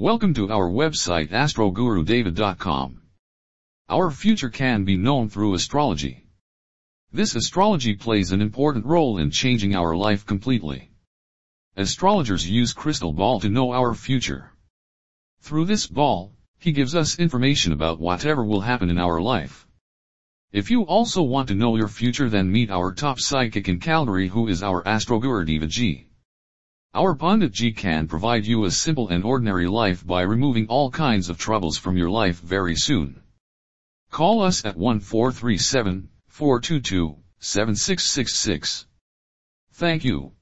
Welcome to our website astrogurudeva.com. Our future can be known through astrology. This astrology plays an important role in changing our life completely. Astrologers use crystal ball to know our future. Through this ball, he gives us information about whatever will happen in our life. If you also want to know your future then meet our top psychic in Calgary who is our Astroguru Deva ji. Our Pandit ji can provide you a simple and ordinary life by removing all kinds of troubles from your life very soon. Call us at 1437 422 7666. Thank you.